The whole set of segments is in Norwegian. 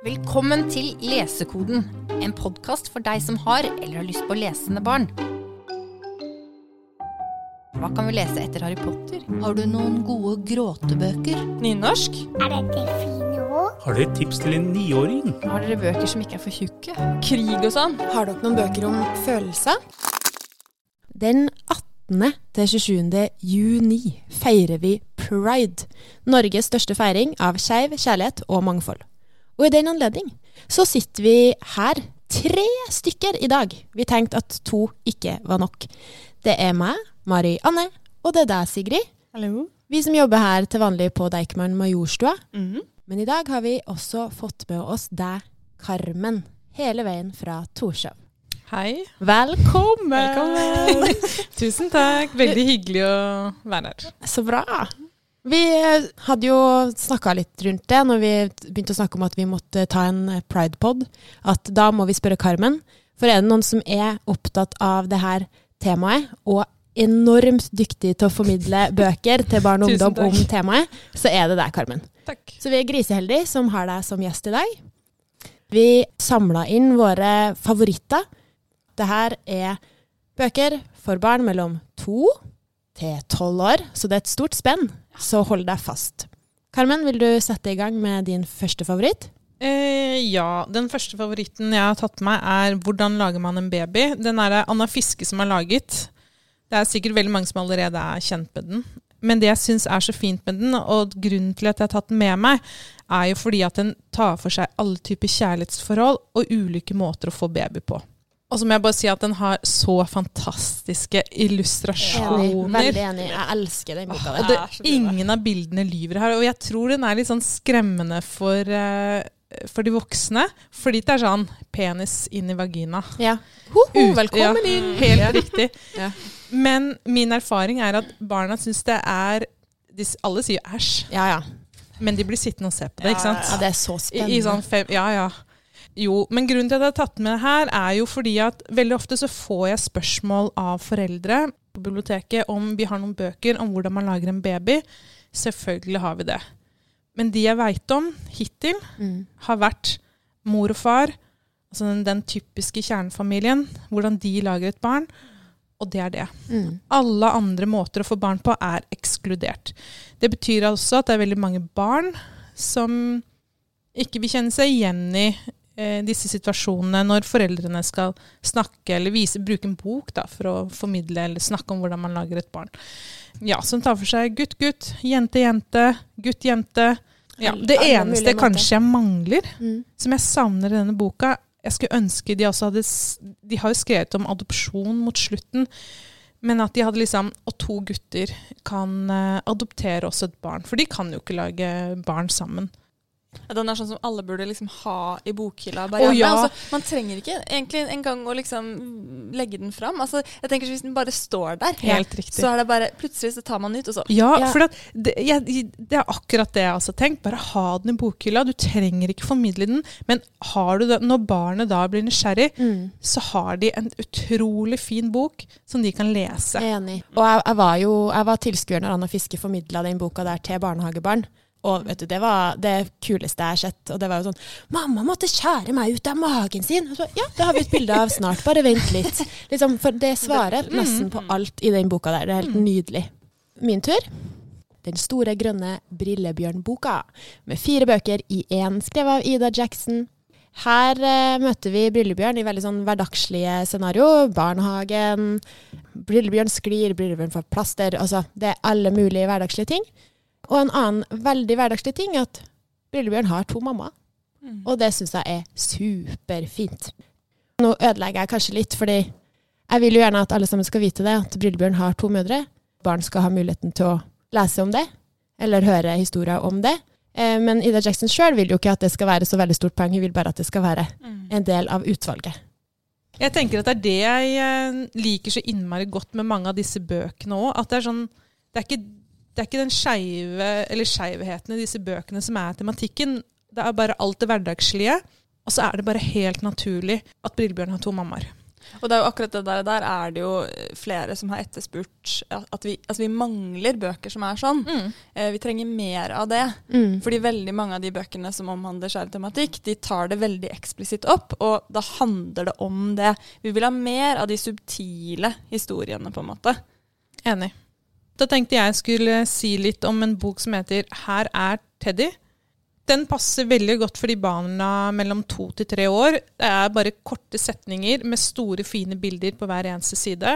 Velkommen til Lesekoden, en podkast for deg som har eller har lyst på lesende barn. Hva kan vi lese etter Harry Potter? Har du noen gode gråtebøker? Nynorsk? Er dette fine ord? Har dere et tips til en niåring? Har dere bøker som ikke er for tjukke? Krig og sånn? Har dere noen bøker om følelser? Den 18. til 27. juni feirer vi Pride, Norges største feiring av skeiv kjærlighet og mangfold. Og i den anledning så sitter vi her, tre stykker i dag. Vi tenkte at to ikke var nok. Det er meg, Mari Anne, og det er deg, Sigrid. Hallo? Vi som jobber her til vanlig på Deichman Majorstua. Mhm. Men i dag har vi også fått med oss deg, Carmen, hele veien fra Torshov. Hei. Velkommen! Velkommen. Tusen takk. Veldig hyggelig å være her. Så bra. Vi eh, hadde jo snakka litt rundt det når vi begynte å snakke om at vi måtte ta en eh, pridepod. At da må vi spørre Carmen. For er det noen som er opptatt av det her temaet, og enormt dyktig til å formidle bøker til barn og ungdom om temaet, så er det deg, Carmen. Takk. Så vi er griseheldige som har deg som gjest i dag. Vi samla inn våre favoritter. Det her er bøker for barn mellom to til tolv år, så det er et stort spenn. Så hold deg fast. Carmen, vil du sette i gang med din første favoritt? Eh, ja, den første favoritten jeg har tatt med er 'Hvordan lager man en baby'. Den er det Anna Fiske som har laget. Det er sikkert veldig mange som allerede er kjent med den. Men det jeg syns er så fint med den, og grunnen til at jeg har tatt den med meg, er jo fordi at den tar for seg alle typer kjærlighetsforhold og ulike måter å få baby på. Og så må jeg bare si at den har så fantastiske illustrasjoner. Enig. Veldig enig. Jeg elsker den boka Og det, ingen av bildene lyver her. Og jeg tror den er litt sånn skremmende for, uh, for de voksne. Fordi det er sånn penis inn i vagina. Ja. Ho Ut- velkommen ja, inn! Helt riktig. Ja. Men min erfaring er at barna syns det er de, Alle sier æsj, Ja, ja. men de blir sittende og se på det, ikke sant? ja det er så I, spennende. i sånn fem, ja, ja. Jo, men grunnen til at jeg har tatt med det her, er jo fordi at veldig ofte så får jeg spørsmål av foreldre på biblioteket om vi har noen bøker om hvordan man lager en baby. Selvfølgelig har vi det. Men de jeg veit om hittil, Mm. har vært mor og far, altså den, den typiske kjernefamilien, hvordan de lager et barn, og det er det. Mm. Alle andre måter å få barn på er ekskludert. Det betyr altså at det er veldig mange barn som ikke vil kjenne seg igjen i disse situasjonene når foreldrene skal snakke eller vise, bruke en bok da, for å formidle eller snakke om hvordan man lager et barn. Ja, Som tar for seg gutt, gutt, jente, jente, gutt, jente. Ja, det eneste kanskje jeg mangler, Mm. som jeg savner i denne boka Jeg skulle ønske de også hadde De har jo skrevet om adopsjon mot slutten. Men at de hadde liksom Og to gutter kan eh, adoptere også et barn. For de kan jo ikke lage barn sammen. Ja, Den er sånn som alle burde liksom ha i bokhylla. Bare, Å, ja. Men altså, man trenger ikke egentlig engang å liksom legge den fram. Altså, jeg tenker så Hvis den bare står der, Helt riktig. så er det bare Plutselig så tar man den ut, og så Ja, Ja. for at det, jeg, det er akkurat det jeg også har tenkt. Bare ha den i bokhylla. Du trenger ikke formidle den. Men har du det, når barnet da blir nysgjerrig, Mm. så har de en utrolig fin bok som de kan lese. Enig. Og jeg, jeg var jo jeg var tilskuer når Anna Fiske formidla den boka der til barnehagebarn. Og vet du, det var det kuleste jeg har sett. Og det var jo sånn 'Mamma måtte skjære meg ut av magen sin!' Så, ja, det har vi et bilde av snart. Bare vent litt. Liksom, for det svarer nesten på alt i den boka der. Det er helt nydelig. Min tur. Den store grønne brillebjørnboka, med fire bøker i én, skrevet av Ida Jackson. Her eh, møter vi Brillebjørn i veldig sånn hverdagslige scenario. Barnehagen, Brillebjørn sklir, Brillebjørn får plaster. Altså, det er alle mulige hverdagslige ting. Og en annen veldig hverdagslig ting er at Brillebjørn har to mammaer. Mm. Og det syns jeg er superfint. Nå ødelegger jeg kanskje litt, fordi jeg vil jo gjerne at alle sammen skal vite det, at Brillebjørn har to mødre. Barn skal ha muligheten til å lese om det, eller høre historier om det. Eh, Men Ida Jackson sjøl vil jo ikke at det skal være så veldig stort poeng, hun vil bare at det skal være Mm. en del av utvalget. Jeg tenker at det er det jeg eh, liker så innmari godt med mange av disse bøkene òg. At det er sånn Det er ikke, det er ikke den skeive eller skeivheten i disse bøkene som er tematikken. Det er bare alt det hverdagslige. Og så er det bare helt naturlig at Brillebjørn har to mammaer. Og det er jo akkurat det der, der er det jo flere som har etterspurt at at vi, altså vi mangler bøker som er sånn. Mm. Eh, vi trenger mer av det. Mm. Fordi veldig mange av de bøkene som omhandler skeiv tematikk, de tar det veldig eksplisitt opp, og da handler det om det. Vi vil ha mer av de subtile historiene, på en måte. Enig. Da tenkte jeg skulle si litt om en bok som heter Her er Teddy. Den passer veldig godt for de barna mellom to til tre år. Det er bare korte setninger med store, fine bilder på hver eneste side.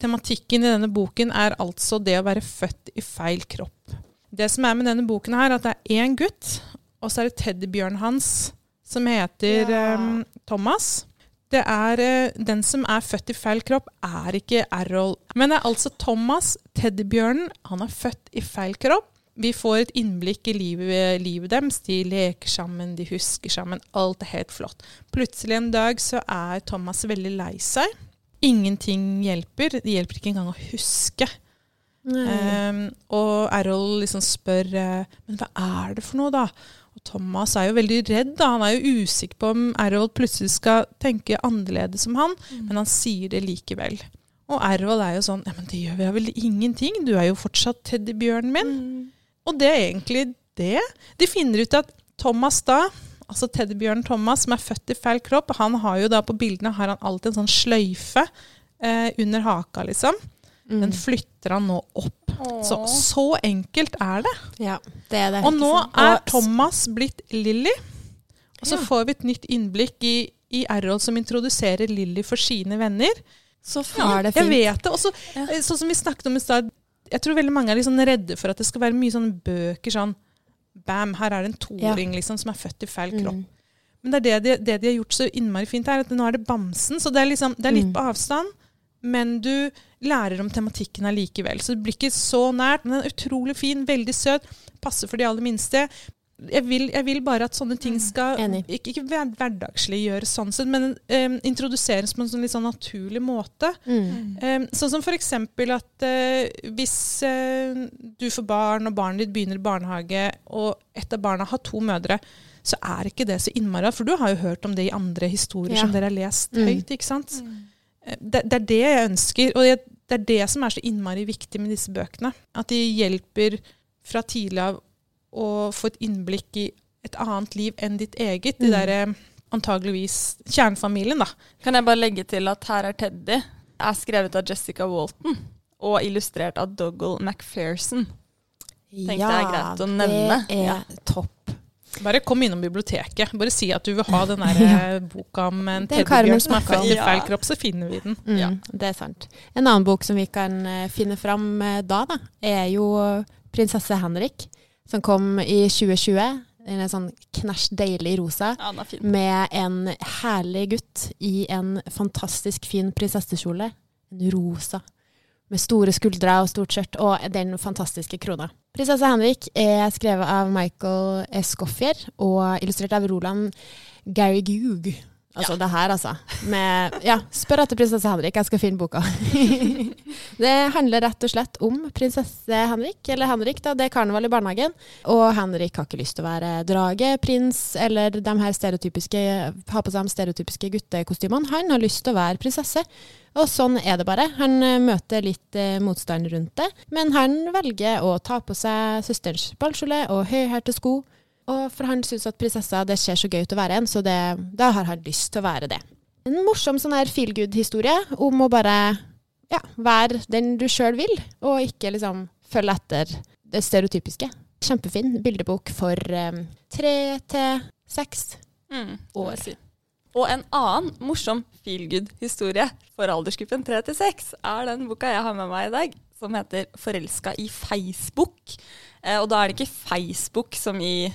Tematikken i denne boken er altså det å være født i feil kropp. Det som er med denne boken, her, er at det er én gutt, og så er det teddybjørnen hans som heter Ja. um, Thomas. Det er eh, Den som er født i feil kropp, er ikke Errol. Men det er altså Thomas, teddybjørnen. Han er født i feil kropp. Vi får et innblikk i livet, livet deres. De leker sammen, de husker sammen. Alt er helt flott. Plutselig en dag så er Thomas veldig lei seg. Ingenting hjelper. Det hjelper ikke engang å huske. Um, og Errol liksom spør eh, Men hva er det for noe, da? Thomas er jo veldig redd. da. Han er jo usikker på om Errol plutselig skal tenke annerledes som han, men han sier det likevel. Og Errol er jo sånn Ja, men det gjør vi vel ingenting. Du er jo fortsatt teddybjørnen min. Og det er egentlig det. De finner ut at Thomas da, altså teddybjørnen Thomas, som er født i feil kropp, han har jo da på bildene har han alltid en sånn sløyfe eh, under haka, liksom. Mm. Den flytter han nå opp. Så, så enkelt er det. Ja, det er det. Og nå sant? er Thomas blitt Lilly. Og så Ja. får vi et nytt innblikk i, i Errol som introduserer Lilly for sine venner. Så Ja, det fint. Jeg vet det. Og så, Ja. eh, sånn som vi snakket om i stad, jeg tror veldig mange er sånn redde for at det skal være mye sånne bøker sånn Bam, her er det en toåring liksom, som er født i feil kropp. Mm. Men det, er det, de, det de har gjort så innmari fint, er at nå er det bamsen. Så det er, liksom, det er litt Mm. på avstand, men du lærer om tematikken allikevel. Så det blir ikke så nært. Men den er utrolig fin, veldig søt, passer for de aller minste. Jeg vil, jeg vil bare at sånne ting skal Enig. ikke, ikke hver- hverdagsliggjøres sånn sett, men um, introduseres på en sånn litt sånn naturlig måte. Mm. Um, sånn som for eksempel at uh, hvis uh, du får barn, og barnet ditt begynner i barnehage, og et av barna har to mødre, så er ikke det så innmari For du har jo hørt om det i andre historier Ja. som dere har lest Mm. høyt. ikke sant? Mm. Det, det er det jeg ønsker, og jeg, det er det som er så innmari viktig med disse bøkene. At de hjelper fra tidlig av å få et innblikk i et annet liv enn ditt eget. De Mm. der derre antageligvis kjernefamilien, da. Kan jeg bare legge til at her er Teddy er skrevet av Jessica Walton og illustrert av Dougal McPherson. Tenkte jeg er greit å nevne. Det er Ja. topp. Bare kom innom biblioteket. Bare si at du vil ha den der eh, boka om en Det er teddybjørn som er født i feil kropp, så finner vi den. Mm, Ja. Det er sant. En annen bok som vi kan eh, finne fram eh, da, da, er jo 'Prinsesse Henrik', som kom i 2020. Den er sånn knæsj deilig rosa. Ja. Med en herlig gutt i en fantastisk fin prinsessekjole. En rosa. Med store skuldre og stort skjørt, og den fantastiske krona. 'Prinsesse Henrik' er skrevet av Michael Escoffier og illustrert av Roland Gary Gug. Altså det her, altså. Med, ja, spør etter prinsesse Henrik, jeg skal finne boka. det handler rett og slett om prinsesse Henrik, eller Henrik, da. Det er karneval i barnehagen. Og Henrik har ikke lyst til å være drage, prins eller de her stereotypiske, ha på seg de stereotypiske guttekostymene. Han har lyst til å være prinsesse. Og sånn er det bare. Han eh, møter litt eh, motstand rundt det, men han velger å ta på seg søsterens ballkjole og høyhælte sko. Og for han syns at prinsessa det ser så gøy ut å være en, så det, da har han lyst til å være det. En morsom sånn her feel good-historie om å bare ja, være den du sjøl vil, og ikke liksom følge etter det stereotypiske. Kjempefin bildebok for eh, tre til seks. Mm, År. si. Og en annen morsom feel good-historie for aldersgruppen 3 til 6 er den boka jeg har med meg i dag, som heter 'Forelska i Facebook'. Eh, og da er det ikke Facebook som i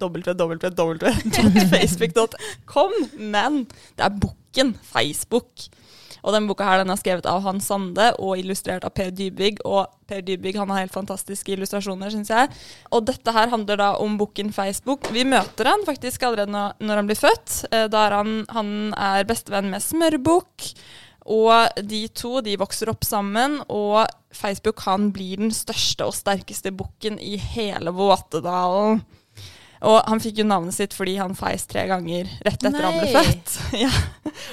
www.facebook.com, men det er boken Facebook. Og den boka her den er skrevet av Hans Sande og illustrert av Per Dybvig. Og Per Dybvig han har helt fantastiske illustrasjoner, syns jeg. Og dette her handler da om boken Facebook. Vi møter han faktisk allerede når, han blir født. Eh, Da er han, han er bestevenn med Smørbukk. Og de to de vokser opp sammen, og Facebook han blir den største og sterkeste bukken i hele Våtedalen. Og han fikk jo navnet sitt fordi han feis tre ganger rett etter han ble født. ja.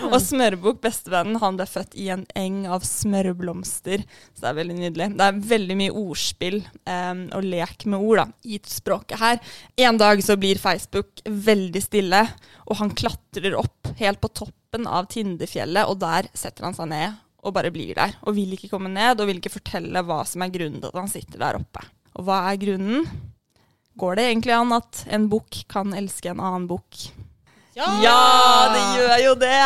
Og Smørbukk, bestevennen, han ble født i en eng av smørblomster. Så det er veldig nydelig. Det er veldig mye ordspill um, og lek med ord da, i språket her. En dag så blir Facebook veldig stille, og han klatrer opp helt på toppen av Tindefjellet, og der setter han seg ned og bare blir der. Og vil ikke komme ned, og vil ikke fortelle hva som er grunnen til at han sitter der oppe. Og hva er grunnen? Går det egentlig an at en bukk kan elske en annen bukk? Ja! det gjør jo det!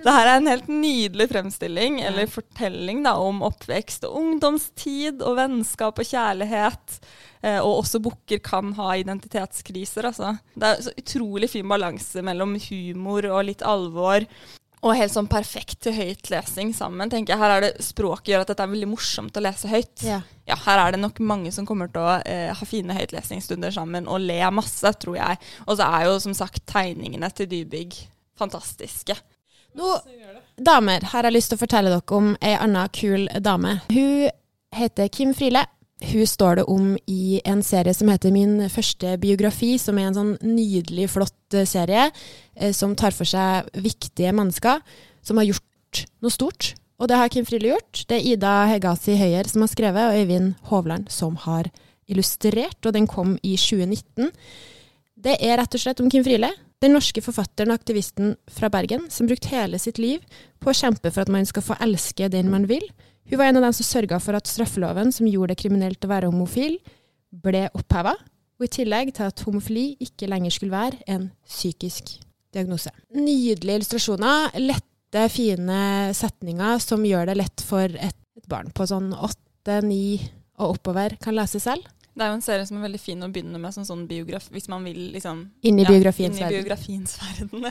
Det her er en helt nydelig fremstilling, eller fortelling da, om oppvekst og ungdomstid og vennskap og kjærlighet. Eh, og også bukker kan ha identitetskriser, altså. Det er så utrolig fin balanse mellom humor og litt alvor. Og helt sånn perfekt til høytlesing sammen. tenker jeg. Her er det Språket gjør at dette er veldig morsomt å lese høyt. Ja. Ja, her er det nok mange som kommer til å eh, ha fine høytlesningsstunder sammen og le masse, tror jeg. Og så er jo som sagt tegningene til Dybygg fantastiske. Nå, damer, her har jeg lyst til å fortelle dere om ei anna kul dame. Hun heter Kim Friele. Hun står det om i en serie som heter Min første biografi, som er en sånn nydelig, flott eh, serie eh, som tar for seg viktige mennesker som har gjort noe stort. Og det har Kim Friele gjort. Det er Ida Hegasi Høyer som har skrevet, og Øyvind Hovland som har illustrert, og den kom i 2019. Det er rett og slett om Kim Friele, den norske forfatteren og aktivisten fra Bergen, som brukte hele sitt liv på å kjempe for at man skal få elske den man vil. Hun var en av dem som sørga for at straffeloven, som gjorde det kriminelt å være homofil, ble oppheva, og i tillegg til at homofili ikke lenger skulle være en psykisk diagnose. Nydelige illustrasjoner, lette, fine setninger som gjør det lett for et, et barn på sånn åtte, ni og oppover kan lese selv. Det er jo en serie som er veldig fin å begynne med som sånn biograf, hvis man vil liksom Inn i ja, biografiens inn i verden. biografiens verden.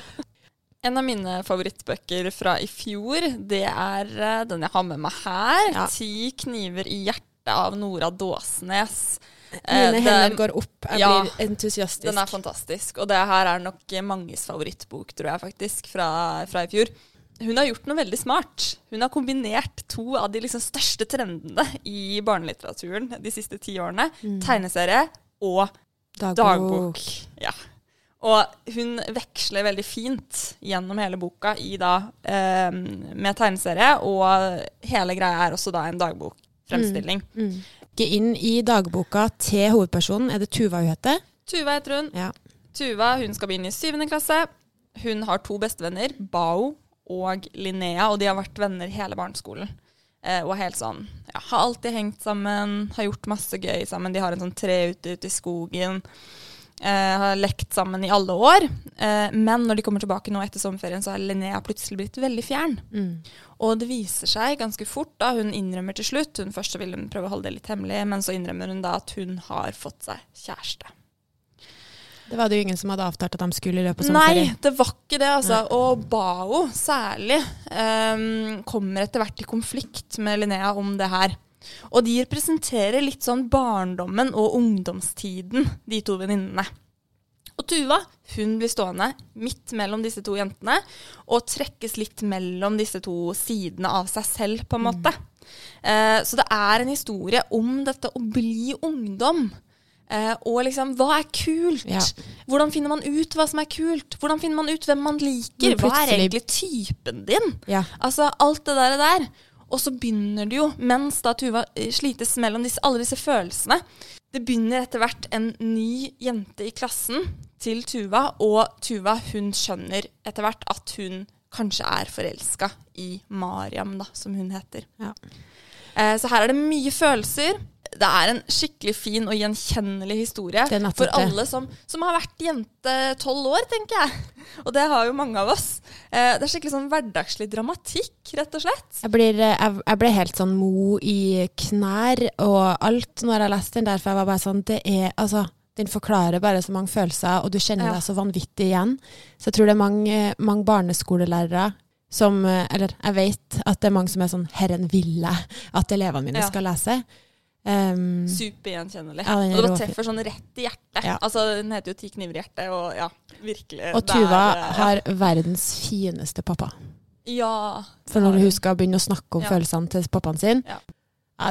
En av mine favorittbøker fra i fjor, det er eh, den jeg har med meg her. Ja. 'Ti kniver i hjertet' av Nora Dåsnes. Eh, Mine det- hender går opp, jeg Ja, blir entusiastisk. Den er fantastisk. Og det her er nok manges favorittbok, tror jeg faktisk, fra, fra i fjor. Hun har gjort noe veldig smart. Hun har kombinert to av de liksom største trendene i barnelitteraturen de siste ti årene. Tegneserie og dagbok. Ja. Og hun veksler veldig fint gjennom hele boka i da, eh, med tegneserie, og hele greia er også da en dagbokfremstilling. Mm. Mm. inn i dagboka til hovedpersonen er det Tuva hun heter. Tuva heter hun. Ja. Tuva hun skal begynne i syvende klasse. Hun har to bestevenner, Bao og Linnea, og de har vært venner hele barneskolen. Eh, og helt sånn, ja, Har alltid hengt sammen, har gjort masse gøy sammen. De har en sånn tre ute ute i skogen. Eh, har lekt sammen i alle år. Eh, men når de kommer tilbake nå etter sommerferien, så har Linnea plutselig blitt veldig fjern. Mm. Og det viser seg ganske fort, da hun innrømmer til slutt Hun først vil hun prøve å holde det litt hemmelig, men så innrømmer hun da at hun har fått seg kjæreste. Det var det jo ingen som hadde avtalt at de skulle i løpet av Nei, det var ikke det, altså. Og Bao særlig ehm, kommer etter hvert i konflikt med Linnea om det her. Og de representerer litt sånn barndommen og ungdomstiden, de to venninnene. Og Tuva hun blir stående midt mellom disse to jentene og trekkes litt mellom disse to sidene av seg selv, på en måte. Eh, så det er en historie om dette å bli ungdom. Eh, og liksom, hva er kult? Ja. Hvordan finner man ut hva som er kult? Hvordan finner man ut hvem man liker? Hva er egentlig typen din? Ja. Altså, alt det der. der. Og så begynner det jo, mens da Tuva eh, slites mellom disse, alle disse følelsene Det begynner etter hvert en ny jente i klassen til Tuva, og Tuva hun skjønner etter hvert at hun kanskje er forelska i Mariam, da, som hun heter. Ja. Eh, så her er det mye følelser. Det er en skikkelig fin og gjenkjennelig historie for alle som, som har vært jente tolv år, tenker jeg. Og det har jo mange av oss. Eh, det er skikkelig sånn hverdagslig dramatikk, rett og slett. Jeg, blir, eh, jeg, jeg ble helt sånn mo i knær og alt når jeg leste den der, for jeg var bare sånn Det er altså den forklarer bare så mange følelser, og du kjenner Ja. deg så vanvittig igjen. Så jeg tror det er mange, mange barneskolelærere som eh, Eller jeg vet at det er mange som er sånn Herren ville at elevene mine Ja. skal lese. Um, Supergjenkjennelig. Ja, og det treffer sånn rett i hjertet. Ja. Altså, Den heter jo 'Ti kniver i hjertet', og ja, virkelig. og Tuva er, har verdens fineste pappa. Ja. For når hun skal begynne å snakke om Ja. følelsene til pappaen sin Ja.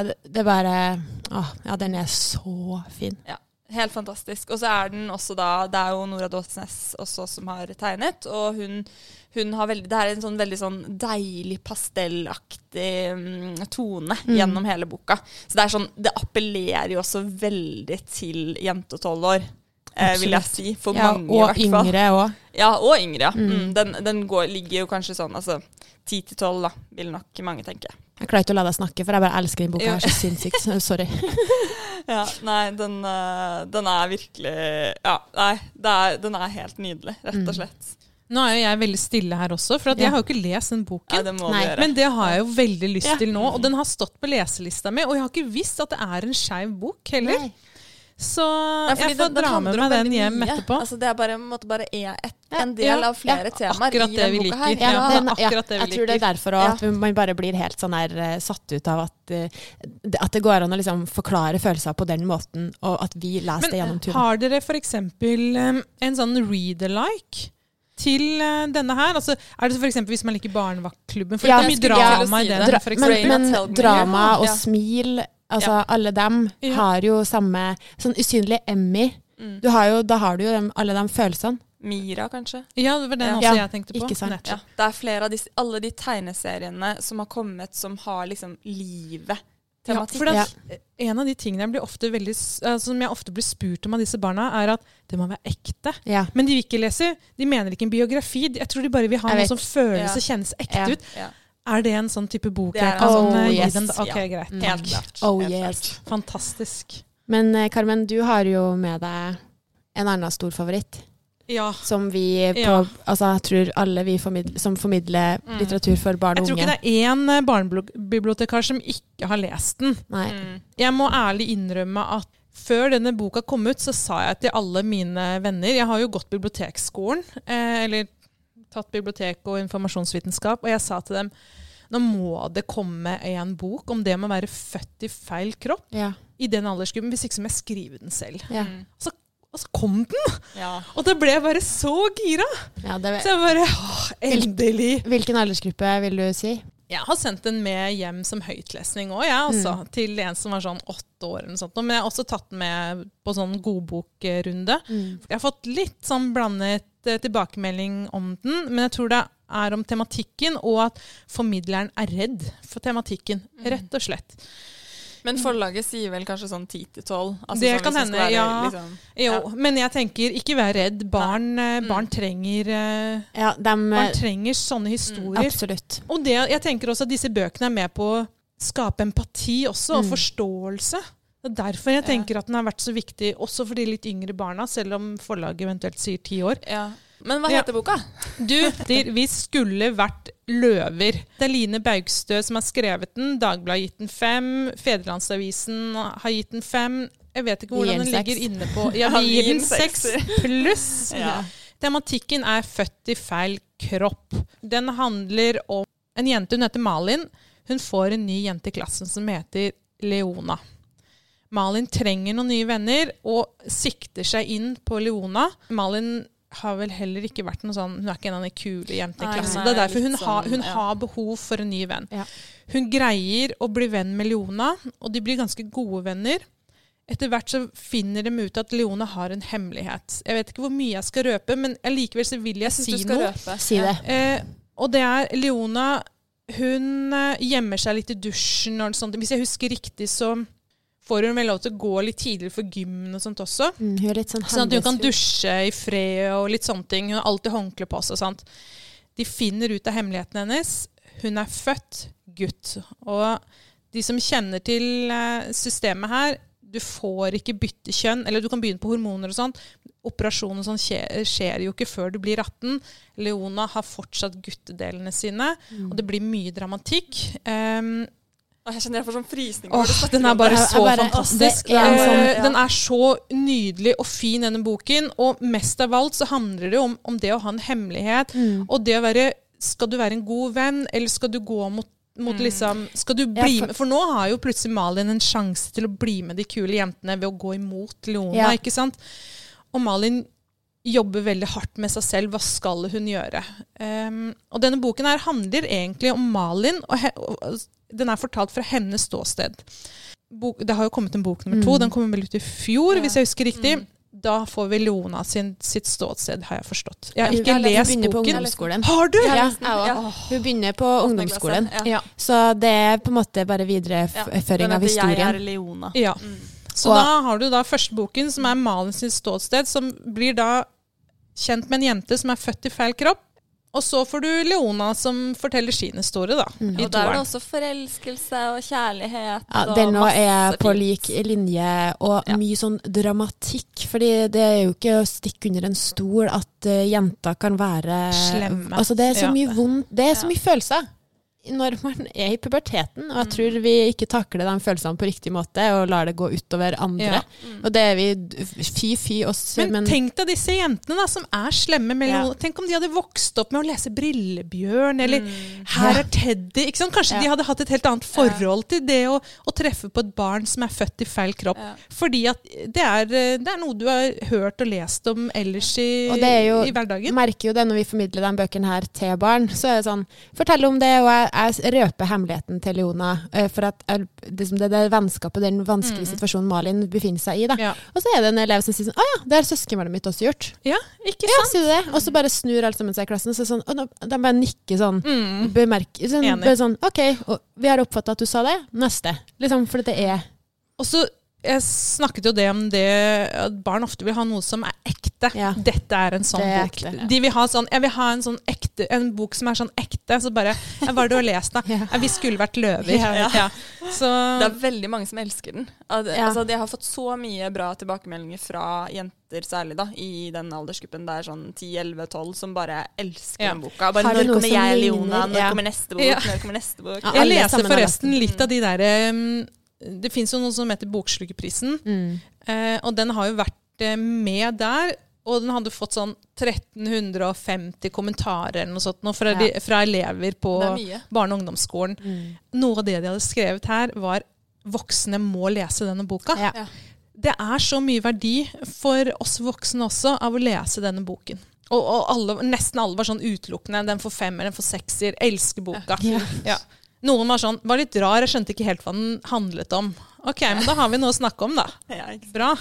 det, det bare å, ja, den er så fin. Ja. Helt fantastisk. Og så er den også da Det er jo Nora Dåsnes også som har tegnet, og hun, hun har veldig Det er en sånn veldig sånn deilig pastellaktig mm, tone gjennom hele boka. Så det er sånn Det appellerer jo også veldig til jente og tolv år, eh, vil jeg si. For Ja, mange, og i hvert fall. yngre òg. Ja, og yngre, ja. Mm. Den, den går, ligger jo kanskje sånn altså ti til tolv, da, vil nok mange tenke. Jeg klarer ikke å la deg snakke, for jeg bare elsker den boka Ja. her så sinnssykt. Sorry. Ja, nei, den, eh, den er virkelig Ja, nei, det er, den er helt nydelig, rett og slett. Nå er jo jeg veldig stille her også, for at Ja. jeg har jo ikke lest den boken. Ja, det må Nei, du gjøre. Men det har jeg jo veldig lyst Ja. til nå, og den har stått på leselista mi. Og jeg har ikke visst at det er en skeiv bok heller. Nei. Så Nei, jeg får dra med meg den hjem mye. etterpå. Altså, det er bare, bare er et, en del ja, av flere temaer akkurat i denne den boka liker. her. Ja, Ja, den, ja, akkurat det vi jeg tror det er liker. derfor at man bare blir helt sånn her eh, satt ut av at, eh, det- at det går an å liksom forklare følelser på den måten, og at vi leser det gjennom turen. har dere f.eks. en sånn read-alike? Til eh, denne her? Altså, er det f.eks. hvis man liker Barnevaktklubben? For Ja, det er mye drama si i den. det. Dra, men, men drama og Ja. smil, altså Ja. alle dem Ja. har jo samme Sånn usynlig Emmy. Mm. Du har jo, da har du jo dem, alle de følelsene. Mira, kanskje. Ja, det var den Ja. også jeg tenkte på. ikke sant. Ja, det er flere av disse, alle de tegneseriene som har kommet som har liksom livet. Ja, Tematikk. for at En av de tingene jeg blir ofte veldig, eh, som jeg ofte blir spurt om av disse barna, er at det må være ekte. Ja. Men de vil ikke lese. De mener ikke en biografi. Jeg tror de bare vil ha Jeg noe vet. som føles Ja. og kjennes ekte Ja. ut. Ja. Er det en sånn type bok Det jeg er kan en sånn, eh, Oh, gi yes. dem? Ok, greit. Helt klart. Oh, yes. Fantastisk. Men eh, Carmen, du har jo med deg en annen stor favoritt. Ja. Som vi på Ja. Altså, jeg tror alle vi formidler, som formidler Mm. litteratur for barn og unge Jeg tror unge. ikke det er én barnebibliotekar som ikke har lest den. Nei. Mm. Jeg må ærlig innrømme at før denne boka kom ut, så sa jeg til alle mine venner Jeg har jo gått bibliotekskolen, eh, eller tatt bibliotek og informasjonsvitenskap, og jeg sa til dem nå må det komme en bok om det med å være født i feil kropp Ja. i den aldersgruppen, hvis ikke så må jeg skrive den selv. Ja. Mm. Og så kom den! Ja. Og da ble jeg bare så gira! ja det, Så jeg bare åh, Endelig! hvilken aldersgruppe vil du si? Jeg har sendt den med hjem som høytlesning òg, jeg, altså. Mm. Til en som var sånn åtte år eller noe sånt. Men jeg har også tatt den med på sånn godbokrunde. Mm. Jeg har fått litt sånn blandet eh, tilbakemelding om den, men jeg tror det er om tematikken, og at formidleren er redd for tematikken. Rett og slett. Men forlaget sier vel kanskje sånn 10 til 12? Altså Det sånn kan hende, være ja. Liksom, Jo, Ja. men jeg tenker, ikke vær redd. Barn, eh, Mm. barn, trenger, eh, Ja, dem, barn trenger sånne historier. Absolutt. Og det, jeg tenker også at disse bøkene er med på å skape empati også, og Mm. forståelse. Det er derfor jeg Ja. tenker at den har vært så viktig også for de litt yngre barna, selv om forlaget eventuelt sier ti år. ja. Men hva Ja. heter boka? Du, vi skulle vært løver. Det er Line Baugstø som har skrevet den. Dagbladet har gitt den fem. Fedrelandsavisen har gitt den fem. Jeg vet ikke hvordan den den ligger inne på. Ja, Ja, vi gir den seks pluss. Ja. Tematikken er 'født i feil kropp'. Den handler om en jente, hun heter Malin. Hun får en ny jente i klassen som heter Leona. Malin trenger noen nye venner og sikter seg inn på Leona. Malin har vel heller ikke vært noe sånn Hun er ikke en av de kule jentene i klassen. Det er er derfor hun, sånn, har, hun ja. har behov for en ny venn. Ja. Hun greier å bli venn med Leona, og de blir ganske gode venner. Etter hvert så finner de ut at Leona har en hemmelighet. Jeg vet ikke hvor mye jeg skal røpe, men allikevel så vil jeg, Jeg si noe. Si det. Eh, og det er Leona Hun eh, gjemmer seg litt i dusjen og sånt. Hvis jeg husker riktig, så får hun vel lov til å gå litt tidligere for gymmen og sånt også. Mm, sånn Sånn at hun kan dusje i fred og litt sånne ting. Hun har alltid håndkle på seg. Sant? De finner ut av hemmeligheten hennes. Hun er født gutt. Og de som kjenner til eh, systemet her, du får ikke bytte kjønn. Eller du kan begynne på hormoner og sånt. Operasjon og sånn skjer, skjer jo ikke før du blir 18. Leona har fortsatt guttedelene sine, Mm. og det blir mye dramatikk. Um, Jeg kjenner jeg får sånn frysning. Åh, den er bare så bare- fantastisk. det er Eh, sånn- ja. Den er så nydelig og fin, denne boken. Og mest av alt så handler det om, om det å ha en hemmelighet. Mm. Og det å være Skal du være en god venn, eller skal du gå mot, mot Mm. liksom Skal du Ja, bli for- med For nå har jo plutselig Malin en sjanse til å bli med de kule jentene ved å gå imot Leona, Ja. ikke sant? Og Malin jobber veldig hardt med seg selv. Hva skal hun gjøre? Um, og denne boken her handler egentlig om Malin, og, he, og den er fortalt fra hennes ståsted. Bok, det har jo kommet en bok nummer to. Mm. Den kom vel ut i fjor, Ja. hvis jeg husker riktig. Mm. Da får vi Leona sin, sitt ståsted, har jeg forstått. Jeg har ikke hun lest boken. ungdomsskolen. Har du? Ja, Ja. Hun begynner på ungdomsskolen. Så det er på en måte bare videreføring av historien. Jeg er. Leona. Ja. Mm. Så Og- da har du da første boken, som er Malin sitt ståsted, som blir da kjent med en jente som er født i feil kropp. Og så får du Leona som forteller sin historie, da. Mm. Og der er det også forelskelse og kjærlighet. Ja, og den nå er på lik linje, og Ja. mye sånn dramatikk. Fordi det er jo ikke å stikke under en stol at uh, jenter kan være Slemme. Altså, det er så Ja. mye vondt Det er så Ja. mye følelser når man er i puberteten, og jeg Mm. tror vi ikke takler de følelsene på riktig måte og lar det gå utover andre. Ja. Mm. Og det er vi Fy, fy oss, Men, men, tenk deg disse jentene da, som er slemme. Med Ja. Tenk om de hadde vokst opp med å lese Brillebjørn, eller Mm. Her Ja. er Teddy. Ikke sant? Kanskje Ja. de hadde hatt et helt annet forhold til det å, å treffe på et barn som er født i feil kropp. Ja. Fordi at det er, det er noe du har hørt og lest om ellers i, Og det er jo- i hverdagen. merker jo det når vi formidler de bøkene her til barn. Så er det sånn Fortell om det, og jeg, jeg røper hemmeligheten til Leona. eh, For at liksom det, det vennskapet, den vanskelige Mm. situasjonen Malin befinner seg i. Ja. Og så er det en elev som sier sånn Å ja, det har søskenbarnet mitt også gjort. ja, ikke Ja, sant? det? Og så bare snur alle sammen seg i klassen, så sånn, og de, bare nikker sånn. Mm. Bemerker sånn, Enig. sånn OK, vi har oppfatta at du sa det. Neste. Liksom, for det er Og så jeg snakket jo det om det at barn ofte vil ha noe som er ekte. Ja. Dette er en sånn er bok. ekte. De vil ha sånn, jeg vil ha en sånn ekte, en bok som er sånn ekte. Så bare ja, Hva det du har lest, da? Ja. Ja, vi skulle vært løver. Ja. Ja. Så Det er veldig mange som elsker den. Al- Ja. Altså, de har fått så mye bra tilbakemeldinger fra jenter særlig da, i den aldersgruppen. Det er sånn 10-11-12 som bare elsker Ja. den boka. Bare, når kommer jeg. Leona? Når Ja. kommer neste bok? Ja. Når kommer neste bok? Ja, jeg leser forresten litt av de derre um, Det fins jo noe som heter Bokslukerprisen, mm. eh, og den har jo vært eh, med der. Og den hadde fått sånn 1350 kommentarer eller noe sånt nå fra, Ja. de, fra elever på barne- og ungdomsskolen. Mm. Noe av det de hadde skrevet her, var voksne må lese denne boka. Ja. Ja. Det er så mye verdi for oss voksne også av å lese denne boken. Og, og alle, nesten alle var sånn utelukkende. Den får femmer, den får sekser. Elsker boka. Ja. Ja. Noen var sånn, var litt rar, jeg skjønte ikke helt hva den handlet om. Ok, men da har vi noe å snakke om, da. Ja. Bra.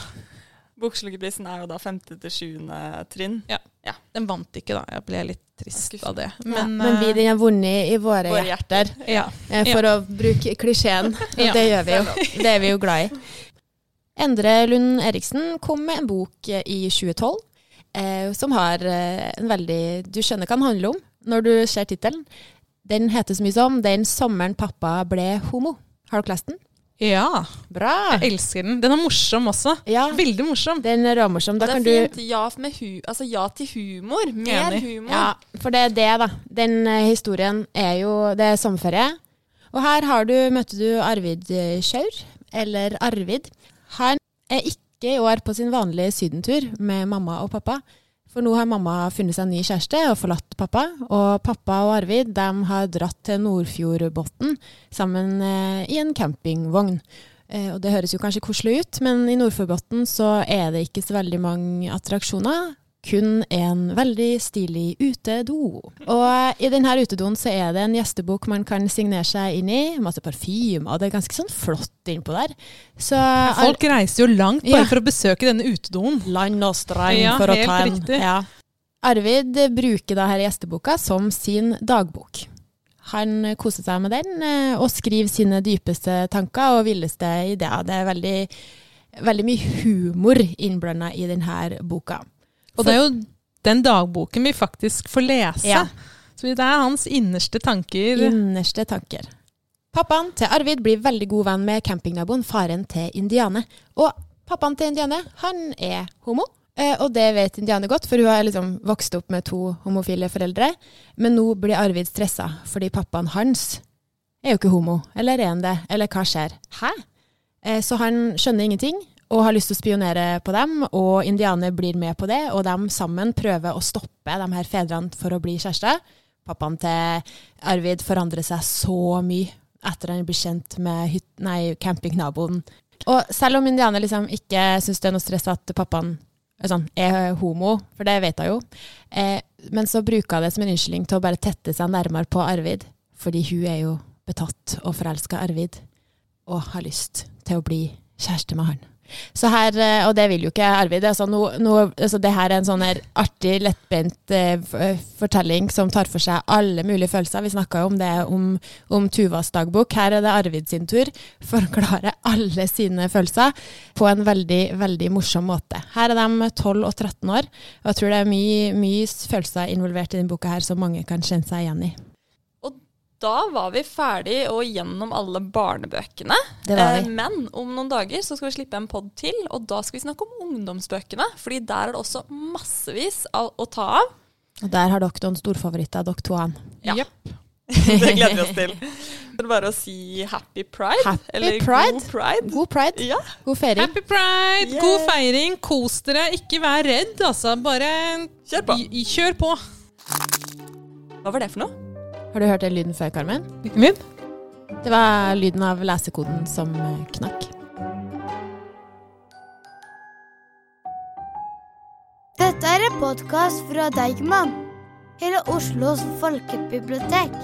Bokslukerprisen er jo da femte til sjuende trinn. Den vant ikke, da. Jeg ble litt trist av det. Ja, Men, men vi eh, den har vunnet i våre, Våre hjerter. hjerter. ja. Eh, For å bruke klisjeen. Og Ja. det gjør vi jo. Det er vi jo glad i. Endre Lund Eriksen kom med en bok eh, i 2012 eh, som har en veldig Du skjønner hva den handler om når du ser tittelen. Den heter så mye som 'Den sommeren pappa ble homo'. Har dere lest den? ja. Bra! Jeg elsker den. Den er morsom også. Ja, Veldig morsom. den er råmorsom. Da det kan er du fint. Ja, med hu altså, ja til humor. Mer Enig. humor. Ja, for det er det, da. Den eh, historien er jo Det er sommerferie. Og her har du, møtte du Arvid eh, Sjaur, eller Arvid. Han er ikke i år på sin vanlige sydentur med mamma og pappa. For nå har mamma funnet seg en ny kjæreste og forlatt pappa. Og pappa og Arvid de har dratt til Nordfjordbotn sammen eh, i en campingvogn. Eh, og det høres jo kanskje koselig ut, men i Nordfjordbotn så er det ikke så veldig mange attraksjoner. Kun en veldig stilig utedo. Og i denne utedoen så er det en gjestebok man kan signere seg inn i. Masse og det er ganske sånn flott innpå der. Så Folk reiser jo langt bare Ja. for å besøke denne utedoen. Land og strand Ja, for å ta en. Ja. Arvid bruker da her gjesteboka som sin dagbok. Han koser seg med den eh, og skriver sine dypeste tanker og villeste ideer. Det er veldig, veldig mye humor innblanda i denne boka. Og det er jo den dagboken vi faktisk får lese. Ja. Så det er hans innerste tanker. Innerste tanker. Pappaen til Arvid blir veldig god venn med campingnaboen, faren til Indiane. Og pappaen til Indiane, han er homo. Eh, og det vet Indiane godt, for hun har liksom vokst opp med to homofile foreldre. Men nå blir Arvid stressa, fordi pappaen hans er jo ikke homo. Eller er han det? Eller hva skjer? Hæ? Eh, så han skjønner ingenting, og har lyst til å spionere på dem. Og indianer blir med på det, og de sammen prøver å stoppe de her fedrene for å bli kjærester. Pappaen til Arvid forandrer seg så mye etter han blir kjent med hyt nei, campingnaboen. Og selv om indianer liksom ikke syns det er noe stress at pappaen sånn, er homo, for det vet hun jo. Eh, men så bruker hun det som en unnskyldning til å bare tette seg nærmere på Arvid, fordi hun er jo betatt og forelska Arvid, og har lyst til å bli kjæreste med han. Så her, eh, Og det vil jo ikke Arvid. Altså, no, no, altså det her er en sånn her artig, lettbent eh, eh, fortelling som tar for seg alle mulige følelser. Vi snakka jo om det om, om Tuvas dagbok. Her er det Arvid sin tur. Forklare alle sine følelser på en veldig, veldig morsom måte. Her er de 12 og 13 år, og jeg tror det er mye, mye følelser involvert i denne boka her som mange kan kjenne seg igjen i. Da var vi ferdig og gjennom alle barnebøkene. Det var Eh, vi. Men om noen dager så skal vi slippe en pod til, og da skal vi snakke om ungdomsbøkene. Fordi der er det også massevis av å ta av. Og der har dere noen storfavoritter, dere to. an. Ja. Yep. Det gleder vi oss til. Det er bare å si happy pride. Happy eller pride. god pride. God pride, Ja. god feiring. Happy pride! Yeah. God feiring! Kos dere. Ikke vær redd, altså. Bare Kjør på. kjør på. Hva var det for noe? Har du hørt den lyden før, Carmen? Hvilken lyd? Det var lyden av lesekoden som eh, knakk. Dette er en podkast fra Deigman, Hele Oslos folkebibliotek.